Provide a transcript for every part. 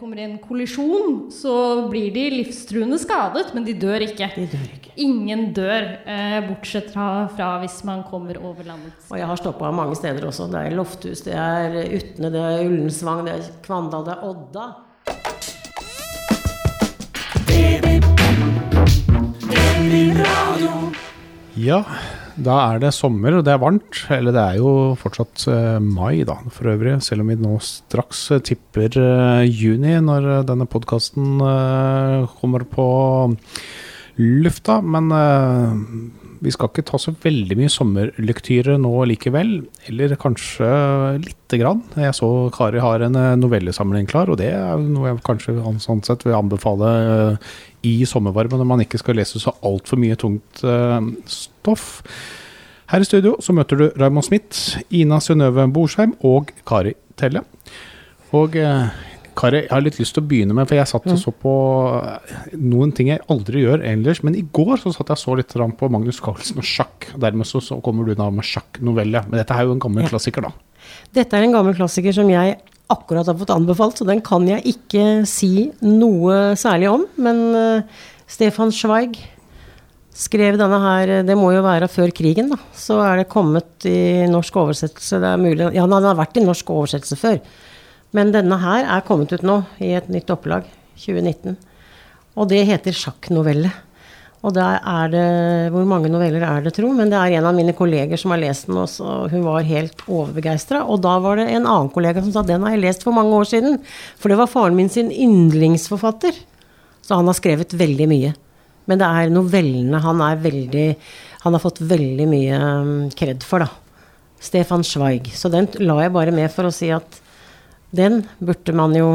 kommer i en kollisjon, så blir de livstruende skadet, men de dør ikke. De dør ikke. Ingen dør, eh, bortsett fra, fra hvis man kommer over landet. Og jeg har stoppa mange steder også. Det er Lofthus, det er Utne, det er Ullensvang, det er Kvandal, det er Odda. Ja, da er det sommer, og det er varmt. Eller det er jo fortsatt eh, mai, da, for øvrig. Selv om vi nå straks eh, tipper eh, juni når denne podkasten kommer på lufta. Men vi skal ikke ta så veldig mye sommerlektyre nå likevel. Eller kanskje lite grann. Jeg så Kari har en eh, novellesamling klar, og det er noe jeg kanskje sånn sett vil anbefale eh, i sommervarmen når man ikke skal lese så altfor mye tungt eh, stoff. Her i studio så møter du Raymond Smith, Ina Synnøve Borsheim og Kari Telle. Og Kari, jeg har litt lyst til å begynne med, for jeg satt og så på eh, noen ting jeg aldri gjør ellers. Men i går så satt jeg og så litt på Magnus Carlsen og sjakk. Dermed så, så kommer du da med sjakknovelle. Men dette er jo en gammel Ja. klassiker, da. Dette er en gammel klassiker som jeg akkurat har fått anbefalt, så den kan jeg ikke si noe særlig om. Men uh, Stefan Schweig skrev denne her, det må jo være før krigen, da. Så er det kommet i norsk oversettelse. Det er mulig Ja, den har vært i norsk oversettelse før. Men denne her er kommet ut nå, i et nytt opplag, 2019. Og det heter sjakknovelle. Og der er det Hvor mange noveller er det, tro? Men det er en av mine kolleger som har lest den også, og hun var helt overbegeistra. Og da var det en annen kollega som sa den har jeg lest for mange år siden. For det var faren min sin yndlingsforfatter. Så han har skrevet veldig mye. Men det er novellene han er veldig Han har fått veldig mye um, kred for, da. Stefan Schweig. Så den la jeg bare med for å si at den burde man jo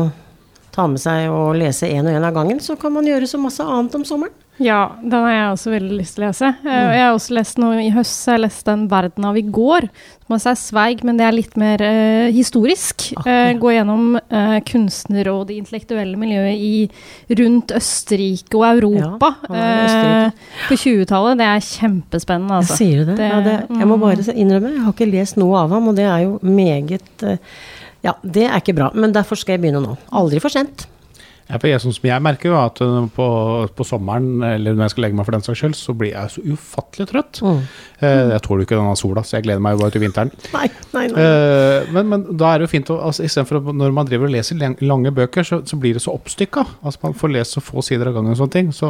ta med seg og lese én og én av gangen. Så kan man gjøre så masse annet om sommeren. Ja, den har jeg også veldig lyst til å lese. Eh, jeg har også lest noe i høst, jeg leste den 'Verden av i går', som også er Sveig, men det er litt mer eh, historisk. Eh, gå gjennom eh, kunstner- og det intellektuelle miljøet i, rundt Østerrike og Europa Ja, eh, på 20-tallet. Det er kjempespennende, altså. Sier du det? Det- ja, det jeg må mm. bare innrømme, jeg har ikke lest noe av ham, og det er jo meget eh, Ja, det er ikke bra, men derfor skal jeg begynne nå. Aldri for sent. Ja, jeg, sånn som jeg merker jo at uh, på, på sommeren, eller når jeg skal legge meg for den saks skyld, så blir jeg så ufattelig trøtt. Mm. Eh, jeg tåler jo ikke denne sola, så jeg gleder meg jo bare til vinteren. Nei, nei, nei. Eh, men, men da er det jo fint å altså, Istedenfor når man driver og leser lange bøker, så, så blir det så oppstykka. Altså, man får lest så få sider av gangen og sånne ting. Så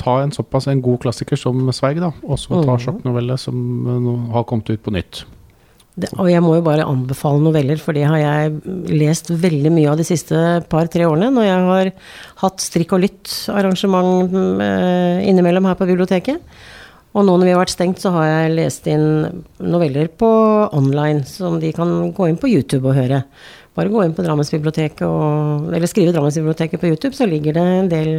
ta en såpass en god klassiker som Sveig, da. Og så ta mm. sjokknovelle som uh, har kommet ut på nytt. Det, og jeg må jo bare anbefale noveller, for det har jeg lest veldig mye av de siste par-tre årene. Når jeg har hatt strikk og lytt-arrangement eh, innimellom her på biblioteket. Og nå når vi har vært stengt, så har jeg lest inn noveller på online, som de kan gå inn på YouTube og høre. Bare gå inn på Drammensbiblioteket og Eller skrive Drammensbiblioteket på YouTube, så ligger det en del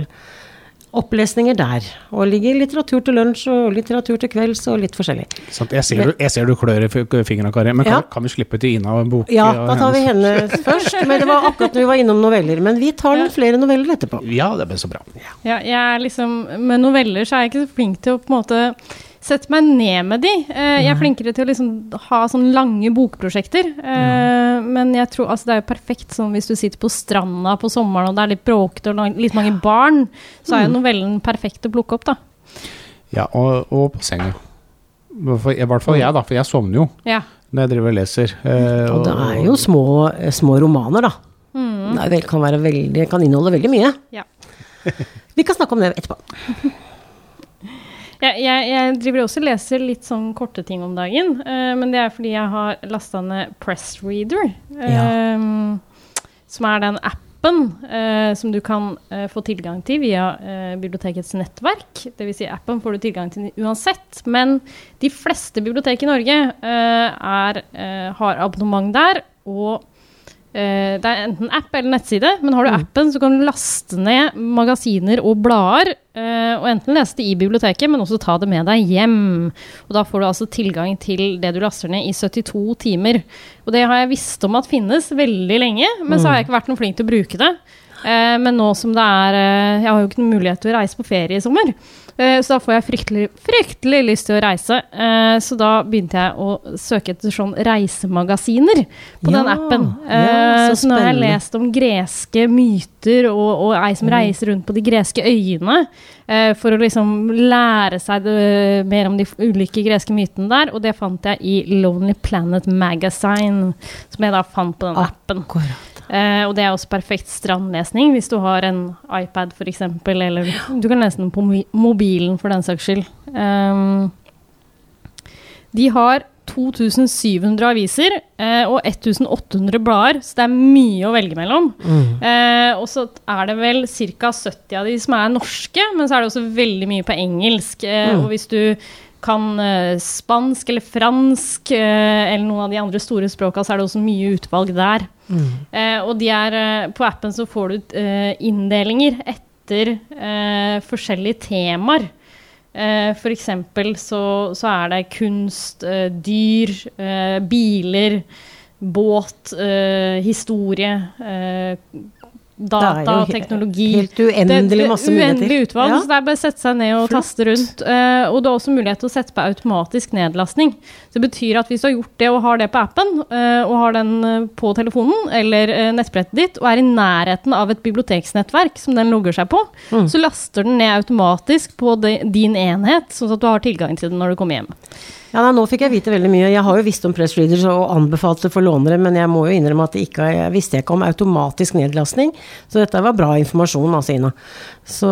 opplesninger der. Og ligger litteratur til lunsj og litteratur til kvelds og litt forskjellig. Sant? Jeg, ser du, jeg ser du klør i fingrene, Kari. Men kan, Ja. kan vi slippe til Ina en bok? Ja, da tar vi henne først. Men det var akkurat når vi var innom noveller. Men vi tar ja. flere noveller etterpå. Ja, det blir så bra. Ja, jeg er liksom, med noveller så er jeg ikke så flink til å på en måte sette meg ned med de. Eh, jeg er flinkere til å liksom ha sånne lange bokprosjekter. Eh, men jeg tror, altså det er jo perfekt sånn hvis du sitter på stranda på sommeren og det er litt bråkete og litt mange barn, så er jo novellen perfekt å plukke opp, da. Ja, og, og på senga. For, I hvert fall jeg, da, for jeg sovner jo Ja. når jeg driver og leser. eh, Og det er jo små, små romaner, da. Det er kan, være veldig, kan inneholde veldig mye. Ja. Vi kan snakke om det etterpå. Jeg, jeg, jeg driver også og leser litt sånn korte ting om dagen, Uh, men det er fordi jeg har lasta ned Pressreader, eh, som er den appen uh, som du kan få tilgang til via bibliotekets nettverk. Dvs. Si appen får du tilgang til uansett, men de fleste bibliotek i Norge er, har abonnement der. og det er enten app eller nettside, men har du appen, så kan du laste ned magasiner og blader. eh, og enten lese det i biblioteket, men også ta det med deg hjem. Og da får du altså tilgang til det du laster ned i 72 timer. Og det har jeg visst om at finnes veldig lenge, men så har jeg ikke vært noe flink til å bruke det. Eh, men nå som det er eh, Jeg har jo ikke noen mulighet til å reise på ferie i sommer. Eh, så da får jeg fryktelig, fryktelig lyst til å reise. Eh, så da begynte jeg å søke etter sånn reisemagasiner på den appen. ja, Eh, så så nå har jeg lest om greske myter og, og ei som Mm. reiser rundt på de greske øyene. For å liksom lære seg mer om de ulike greske mytene der. Og det fant jeg i Lonely Planet Magazine, som jeg da fant på den appen. Akkurat. Eh, og det er også perfekt strandlesning hvis du har en iPad f.eks., eller du kan lese den på mobilen for den saks skyld. Um, de har 2700 aviser eh, og 1800 blader, så det er mye å velge mellom. Mm. Eh, og så er det vel ca. 70 av de som er norske, men så er det også veldig mye på engelsk. Eh, Mm. Og hvis du kan eh, spansk eller fransk eh, eller noen av de andre store språka, så er det også mye utvalg der. Mm. Eh, og de er, på appen så får du inndelinger etter eh, forskjellige temaer. Eh, for eksempel så, så er det kunst, dyr, eh, biler, båt, eh, historie, eh, data, Det teknologi. Helt uendelig masse muligheter. Uendelig utvalg, Ja. så det er bare å sette seg ned og Flott. taste rundt. Eh, og det er også mulighet til å sette på automatisk nedlastning. Så det betyr at hvis du har gjort det og har det på appen, eh, og har den eh, på telefonen eller nettbrettet ditt, og er i nærheten av et biblioteksnettverk som den logger seg på, Mm. så laster den ned automatisk på din enhet, sånn at du har tilgang til den når du kommer hjem. Ja, nei, Nå fikk jeg vite veldig mye. Jeg har jo visst om Press Readers og anbefalt det for lånere, men jeg må jo innrømme at ikke, jeg visste ikke om automatisk nedlastning. Så dette var bra informasjon, altså, Ina. Så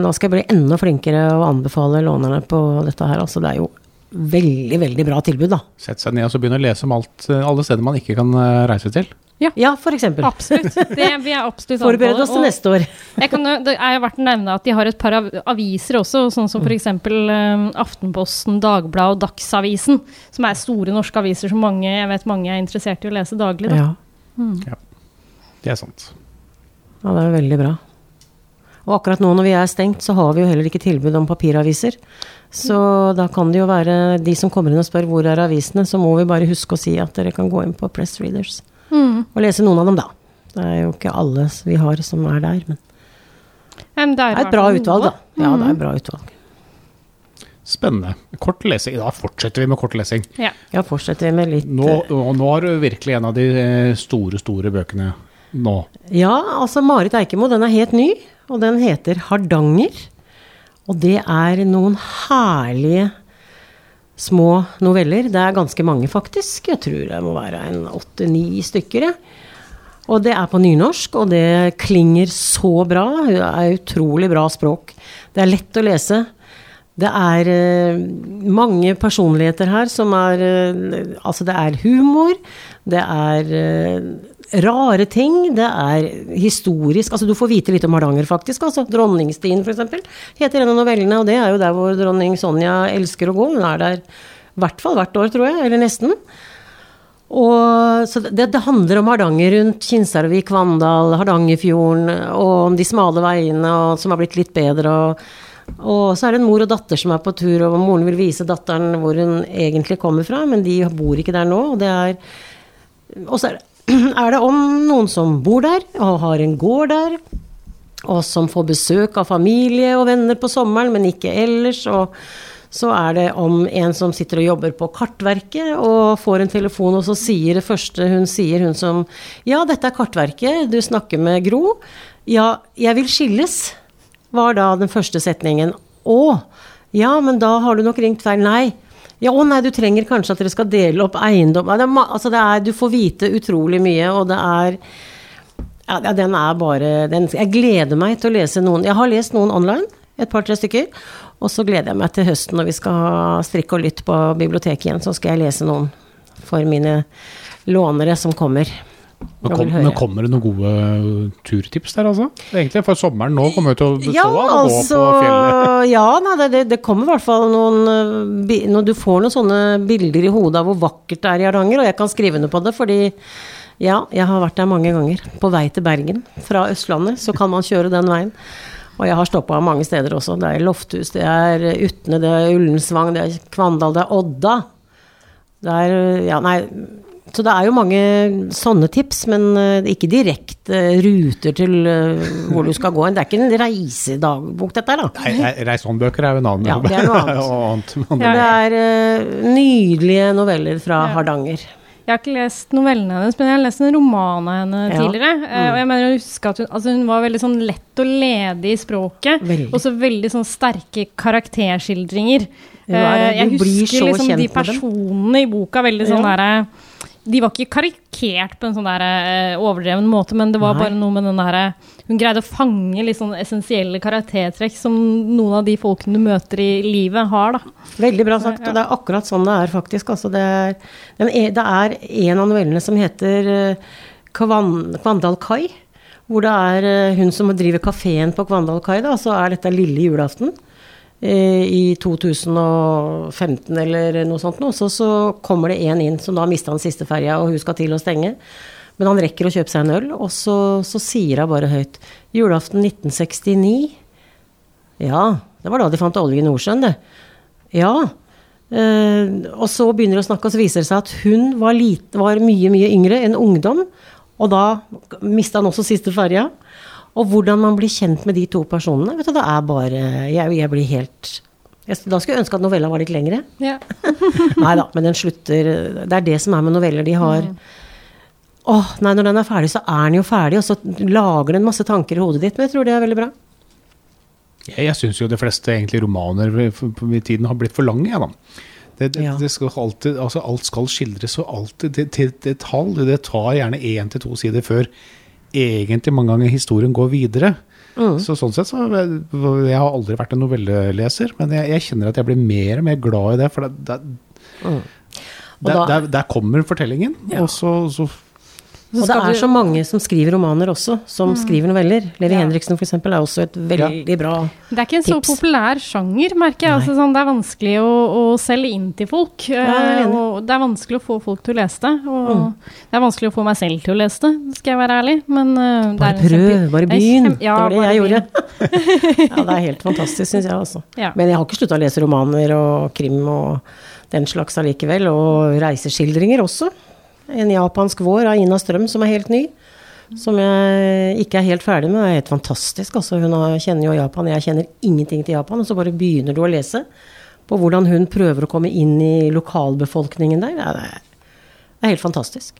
nå skal jeg bli enda flinkere å anbefale lånerne på dette her. Altså, det er jo veldig, veldig bra tilbud, da. Sette seg ned og så begynne å lese om alt, eh, alle steder man ikke kan eh, reise til. Ja, for eksempel. Absolutt. Det vil jeg absolutt Forbered anbefale. oss til neste år. Jeg kan, det er verdt å nevne at de har et par aviser også, sånn som f.eks. Um, Aftenposten, Dagbladet og Dagsavisen, som er store norske aviser som mange, jeg vet mange er interessert i å lese daglig. Da. Ja. Det er sant. ja, det er veldig bra. Og akkurat nå når vi er stengt, så har vi jo heller ikke tilbud om papiraviser. Så da kan det jo være de som kommer inn og spør hvor er avisene, så må vi bare huske å si at dere kan gå inn på Press Readers Mm. og lese noen av dem, da. Det er jo ikke alle vi har som er der, men Men det er, det er et bra utvalg, da. Ja, det er et bra utvalg. Spennende. Kort lesing. Da fortsetter vi med kort lesing. Ja. Ja, fortsetter vi med litt Nå, og nå har du virkelig en av de eh, store, store bøkene nå. Ja, altså Marit Eikemo, den er helt ny, og den heter Hardanger. Og det er noen herlige små noveller. Det er ganske mange, faktisk. Jeg tror det må være en åtte-ni stykker. Og det er på nynorsk, og det klinger så bra. Det er utrolig bra språk. Det er lett å lese. Det er eh, mange personligheter her som er eh, Altså, det er humor. Det er eh, rare ting. Det er historisk. Altså, du får vite litt om Hardanger, faktisk. Altså, Dronningstien, f.eks., heter en av novellene. Og det er jo der hvor dronning Sonja elsker å gå. Hun er der i hvert fall hvert år, tror jeg. Eller nesten. Og, så det, det handler om Hardanger rundt Kinsarvik, Kvandal, Hardangerfjorden, og om de smale veiene og, som har blitt litt bedre. Og, og så er det en mor og datter som er på tur, og moren vil vise datteren hvor hun egentlig kommer fra, men de bor ikke der nå. Og, det er, og så er det, er det om noen som bor der, og har en gård der, og som får besøk av familie og venner på sommeren, men ikke ellers. og så er det om en som sitter og jobber på Kartverket og får en telefon, og så sier det første hun sier, hun som Ja, dette er Kartverket, du snakker med Gro. Ja, jeg vil skilles, var da den første setningen. Å, ja, men da har du nok ringt feil. Nei. Ja, å nei, du trenger kanskje at dere skal dele opp eiendom. Det er, altså det er, du får vite utrolig mye, og det er ja, den er bare den, Jeg gleder meg til å lese noen. Jeg har lest noen online, et par-tre stykker. Og så gleder jeg meg til høsten når vi skal strikke og lytte på biblioteket igjen. Så skal jeg lese noen for mine lånere som kommer. Men, kom, men kommer det noen gode turtips der, altså? Egentlig, for sommeren nå kommer jo til å bestå Ja, av å gå altså på fjellet. Ja, nei, det, det, kommer i hvert fall noen eh, Når du får noen sånne bilder i hodet av hvor vakkert det er i Hardanger, og jeg kan skrive under på det, fordi ja, jeg har vært der mange ganger. På vei til Bergen fra Østlandet, så kan man kjøre den veien. Og jeg har stoppa mange steder også. Det er Lofthus, det er Utne, det er Ullensvang, det er Kvandal, det er Odda. Det er Ja, nei, Så det er jo mange sånne tips, men eh, ikke direkte ruter til eh, hvor du skal gå. Det er ikke en reisedagbok, dette her, da. Nei, Reisehåndbøker er jo en annen Ja, det er noe annet. annet. Ja. Det er eh, nydelige noveller fra Ja. Hardanger. Jeg har ikke lest novellene hennes, men jeg har lest en roman av henne Ja. tidligere. Mm. og jeg mener å huske at hun, altså hun var veldig sånn lett og ledig i språket. Veldig. Og så veldig sånn sterke karakterskildringer. Er. Eh, jeg husker liksom de personene i boka veldig sånn Ja. derre de var ikke karikert på en sånn der, eh, overdreven måte, men det var Nei. bare noe med den derre Hun greide å fange litt sånn essensielle karaktertrekk som noen av de folkene du møter i livet, har, da. Veldig bra sagt. Og det er akkurat sånn det er, faktisk. Altså, det, er, det er en av novellene som heter eh, Kvan, Kvandal kai. Hvor det er eh, hun som driver kafeen på Kvandal kai, da. Så er dette lille julaften. Eh, I 2015 eller noe sånt. Og så, så kommer det en inn som da mista den siste ferja, og hun skal til å stenge. Men han rekker å kjøpe seg en øl, og så, så sier hun bare høyt 'Julaften 1969'. Ja, det var da de fant olje i Nordsjøen, det. Ja. Eh, og så begynner de å snakke, og så viser det seg at hun var, lite, var mye, mye yngre enn ungdom. Og da mista han også siste ferja. Og hvordan man blir kjent med de to personene, vet du, det er bare Jeg, jeg blir helt jeg, Da skulle jeg ønske at novella var litt lengre. Ja. Nei da, men den slutter Det er det som er med noveller. De har Mm. Åh, nei, når den er ferdig, så er den jo ferdig, og så lager den masse tanker i hodet ditt. Men jeg tror det er veldig bra. Jeg, jeg syns jo de fleste egentlig romaner på i tiden har blitt for lange, jeg, da. Det, det, Ja. det skal alltid, altså alt skal skildres, og alltid til til detalj. Det tar gjerne én til to sider før egentlig mange ganger historien går videre. Mm. Så sånn sett så Jeg har aldri vært en novelleleser, men jeg, jeg kjenner at jeg blir mer og mer glad i det. For det, det, Mm. Der, da- der, der kommer fortellingen, Ja. og så, så Og det er så mange som skriver romaner også, som skriver noveller. Levi Ja. Henriksen f.eks. er også et veldig bra tips. Det er ikke en så populær sjanger, merker jeg. Altså, sånn, det er vanskelig å, å selge inn til folk. jeg er eh, og det er vanskelig å få folk til å lese det. Og Mm. det er vanskelig å få meg selv til å lese det, skal jeg være ærlig. Men uh, Bare prøv, bare det er begynn. det var det jeg gjorde. ja, det er helt fantastisk, syns jeg altså. Ja. Men jeg har ikke slutta å lese romaner og krim og den slags allikevel. Og reiseskildringer også. En japansk vår av Ina Strøm som er helt ny. Som jeg ikke er helt ferdig med. Det er helt fantastisk. Altså, hun kjenner jo Japan. Jeg kjenner ingenting til Japan. Og så bare begynner du å lese på hvordan hun prøver å komme inn i lokalbefolkningen der. Det er, det er helt fantastisk.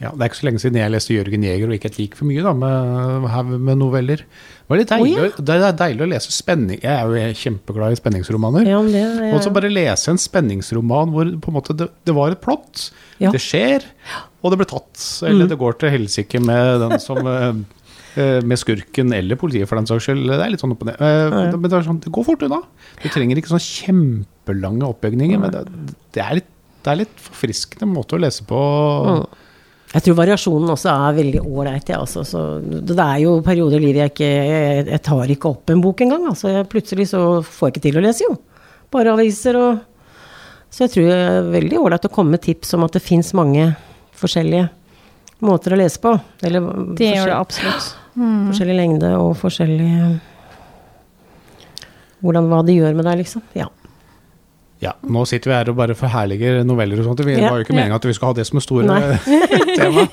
Ja, Det er ikke så lenge siden jeg leste Jørgen Jæger og ikke et lik for mye da, med, med noveller. Det var litt deilig, oh, ja. det er deilig å lese spenning. Jeg er jo kjempeglad i spenningsromaner. Ja, det ja. Og så bare lese en spenningsroman hvor måte det, det var et plott, det skjer, og det ble tatt. Eller Mm. det går til helsike med den som eh, eh, med skurken eller politiet, for den saks skyld. Det er litt sånn opp og ned. Eh. Men det, sånn, det går fort unna. Du trenger ikke sånn kjempelange oppbygninger, men det, det, er litt, det er litt forfriskende måte å lese på. Mm. Jeg tror variasjonen også er veldig ålreit. Ja, altså. Så det er jo perioder i livet jeg ikke jeg, jeg tar ikke opp en bok engang. Altså. Jeg, plutselig så får jeg ikke til å lese, jo. Bare aviser og Så jeg tror det er veldig ålreit å komme med tips om at det fins mange forskjellige måter å lese på. Eller Det gjør det absolutt. Mm. forskjellig lengde og forskjellig Hvordan hva det gjør med deg, liksom. Ja. Ja, nå sitter vi her og bare forherliger noveller og sånt. Det Ja. var jo ikke Ja. meningen at vi skal ha det som et store Nei. tema.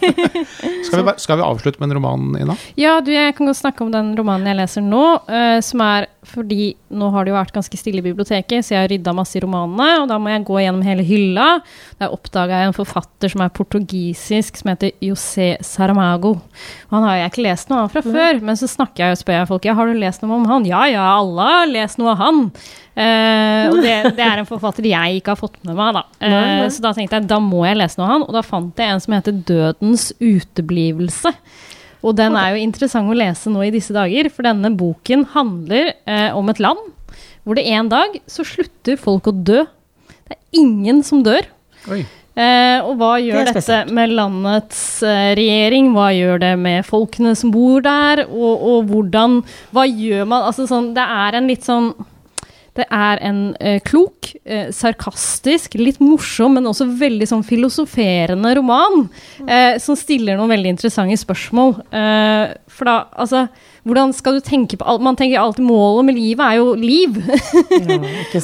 Skal vi, bare- skal vi avslutte med en roman, Ina? Ja, du, jeg kan godt snakke om den romanen jeg leser nå, uh, som er fordi nå har det jo vært ganske stille i biblioteket, så jeg har rydda masse i romanene, og da må jeg gå gjennom hele hylla. Der oppdaga jeg en forfatter som er portugisisk, som heter José Saramago. Og han har jeg ikke lest noe av fra før, men så snakker jeg og spør jeg folk ja, har du lest noe om han. Ja, ja, alle har lest noe av han. Eh, og det, det er en forfatter jeg ikke har fått med meg, da. Eh. Så da tenkte jeg da må jeg lese noe av han, og da fant jeg en som heter Dødens uteblivelse. Og den er jo interessant å lese nå i disse dager, for denne boken handler eh, om et land hvor det en dag så slutter folk å dø. Det er ingen som dør. Oi. Eh, og hva gjør Det dette med landets eh, regjering? Hva gjør det med folkene som bor der? Og, og hvordan Hva gjør man Altså sånn Det er en litt sånn Det er en eh, klok, eh, sarkastisk, litt morsom, men også veldig sånn filosoferende roman eh, som stiller noen veldig interessante spørsmål. Eh, for da, altså hvordan skal du tenke på alt? Man tenker alltid målet med livet er jo liv. Ja,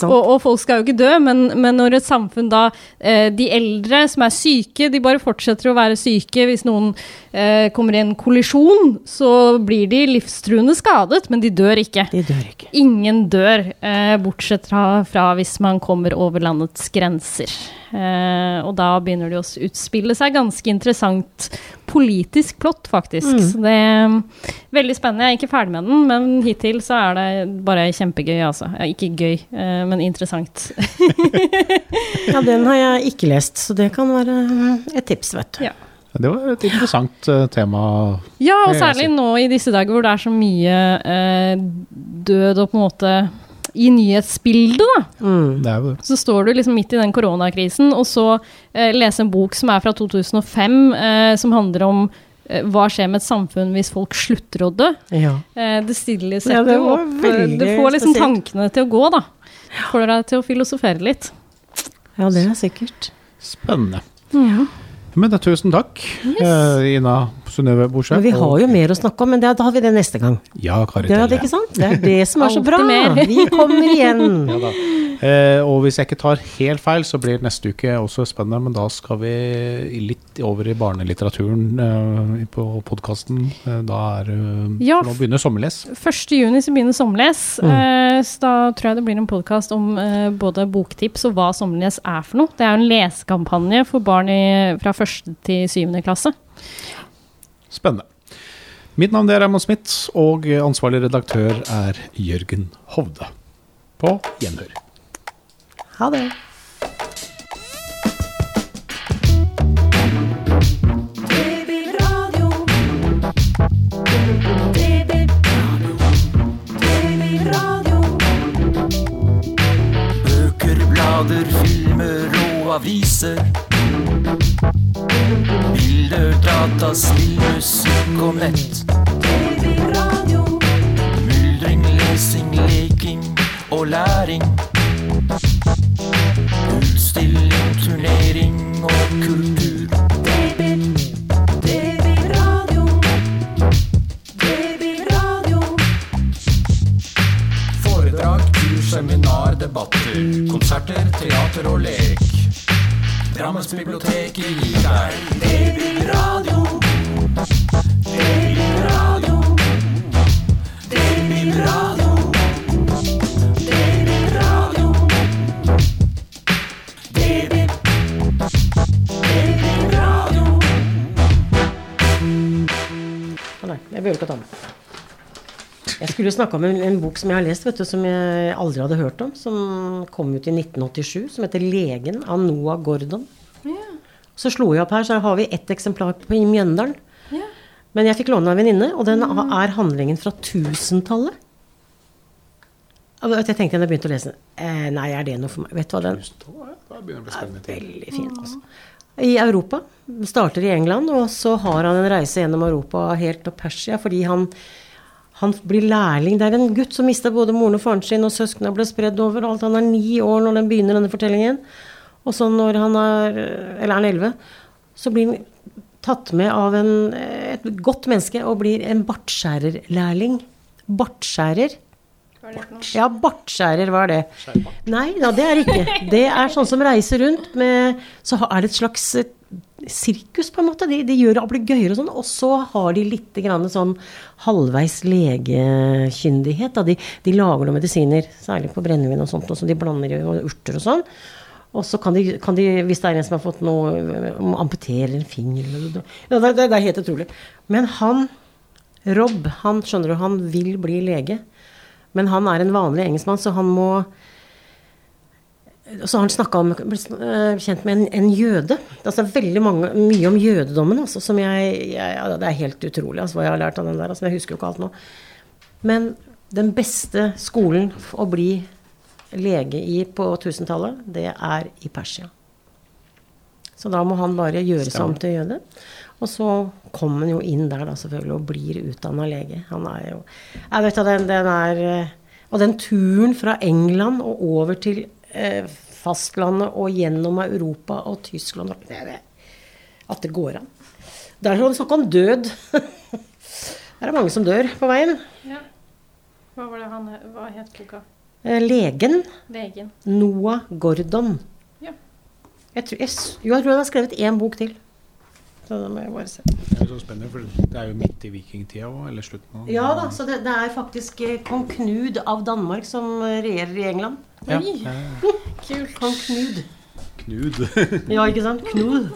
og, og folk skal jo ikke dø, men, men når et samfunn da eh, De eldre som er syke, de bare fortsetter å være syke. Hvis noen eh, kommer i en kollisjon, så blir de livstruende skadet, men de dør ikke. De dør ikke. Ingen dør, eh, bortsett fra, fra hvis man kommer over landets grenser. Eh, og da begynner det å utspille seg ganske interessant politisk plott, faktisk. Mm. Så det er veldig spennende. Jeg er ikke ferdig med den, men hittil så er det bare kjempegøy, altså. Ja, ikke gøy, eh, men interessant. Ja, den har jeg ikke lest, så det kan være et tips, vet du. Ja. Det var et interessant uh, tema. Ja, og særlig si. nå i disse dager hvor det er så mye uh, død og på en måte i nyhetsbildet, da. Mm. Det er det. Så står du liksom midt i den koronakrisen, og så eh, lese en bok som er fra 2005, eh, som handler om eh, hva skjer med et samfunn hvis folk slutter å dø. Ja. Eh, det stiller Ja, setter det jo opp Du Det får liksom spesielt. tankene til å gå, da. Får deg til å filosofere litt. ja, det er sikkert. Spennende. Mhm. Men da, tusen takk, eh, Ina Synnøve. Men vi har jo mer å snakke om, men det, da har vi det neste gang. Ja, Kari Det er det ikke sant? Det er det som er så bra. Vi kommer igjen. Ja, da. Eh, og hvis jeg ikke tar helt feil, så blir neste uke også spennende, men da skal vi litt over i barnelitteraturen eh, på podkasten. Eh, da er Ja, Nå begynner sommerles. 1. juni så begynner Sommerles. Mm. Eh, så da tror jeg det blir en podkast om både boktips og hva Sommerles er for noe. Det er jo en lesekampanje for barn i, fra 1. til 7. klasse. Spennende. Mitt navn er Raymond Smith, og ansvarlig redaktør er Jørgen Hovde. På gjenhør. Ha det. Aviser. Bilder, data, spill, musikk og nett. Muldring, Myldring, lesing, leking og læring. Utstilling, turnering og kultur. DB-radio. DB-radio. Foredrag, kurs, seminar, debatter. Konserter, teater og lek. Drammensbiblioteket gir Jeg skulle snakke om en, en bok som jeg har lest, vet du, som jeg aldri hadde hørt om. Som kom ut i 1987, som heter 'Legen' av Noah Gordon. Så slo jeg opp her, så har vi ett eksemplar på i Mjøndalen. Men jeg fikk låne av en venninne, og den er handlingen fra 1000-tallet. Og vet du, Jeg tenkte da jeg begynte å lese den eh, Nei, er det noe for meg? Vet du hva den er? Veldig fin. Altså. I Europa. Starter i England, og så har han en reise gjennom Europa helt til Persia fordi han, han blir lærling. Det er en gutt som mista både moren og faren sin, og søsknene ble spredd overalt. Han er ni år når den begynner, denne fortellingen. Og så når han er Eller er han elleve, så blir han tatt med av en, et godt menneske og blir en bartskjærerlærling. Bartskjærer. Ja, bartskjærer, hva er det? Nei da, det er det ikke. Det er sånn som reiser rundt med Så er det et slags sirkus, på en måte. De, de gjør det ablegøyer og sånn. Og så har de litt sånn halvveis legekyndighet. De, de lager noen medisiner, særlig på brennevin og sånt, og så de blander i urter og sånn. Og så kan kan de, hvis det er en som har fått noe amputere en finger eller ja, det, det, det er helt utrolig. Men han, Rob, han skjønner du, han vil bli lege. Men han er en vanlig engelskmann, så han må så har han snakka om blitt eh, kjent med en, en jøde. Altså veldig mange, mye om jødedommen, altså, som jeg, jeg ja, Det er helt utrolig altså, hva jeg har lært av den der. Altså, jeg husker jo ikke alt nå. Men den beste skolen å bli lege i på 1000-tallet, det er i Persia. Så da må han bare gjøre seg om til jøde. Og så kommer han jo inn der da selvfølgelig og blir utdanna lege. Han er jo Jeg vet da, den, den er eh, Og den turen fra England og over til fastlandet og gjennom Europa og Tyskland og- det det- At det går an. Det er sånn snakk om død. Der er det mange som dør på veien. Ja. Hva var det han Hva het boka? Eh, Legen Legen. Noah Gordon. Ja. Jeg tror, jeg, jo, jeg tror han har skrevet én bok til. Så det må jeg bare se. Det er jo så spennende, for det er jo midt i vikingtida òg, eller slutten av Ja da, så det, det er faktisk eh, kong Knud av Danmark som eh, regjerer i England. Ja, Oi. Kult. Han Knud. Knud. Ja, ikke sant? Knud.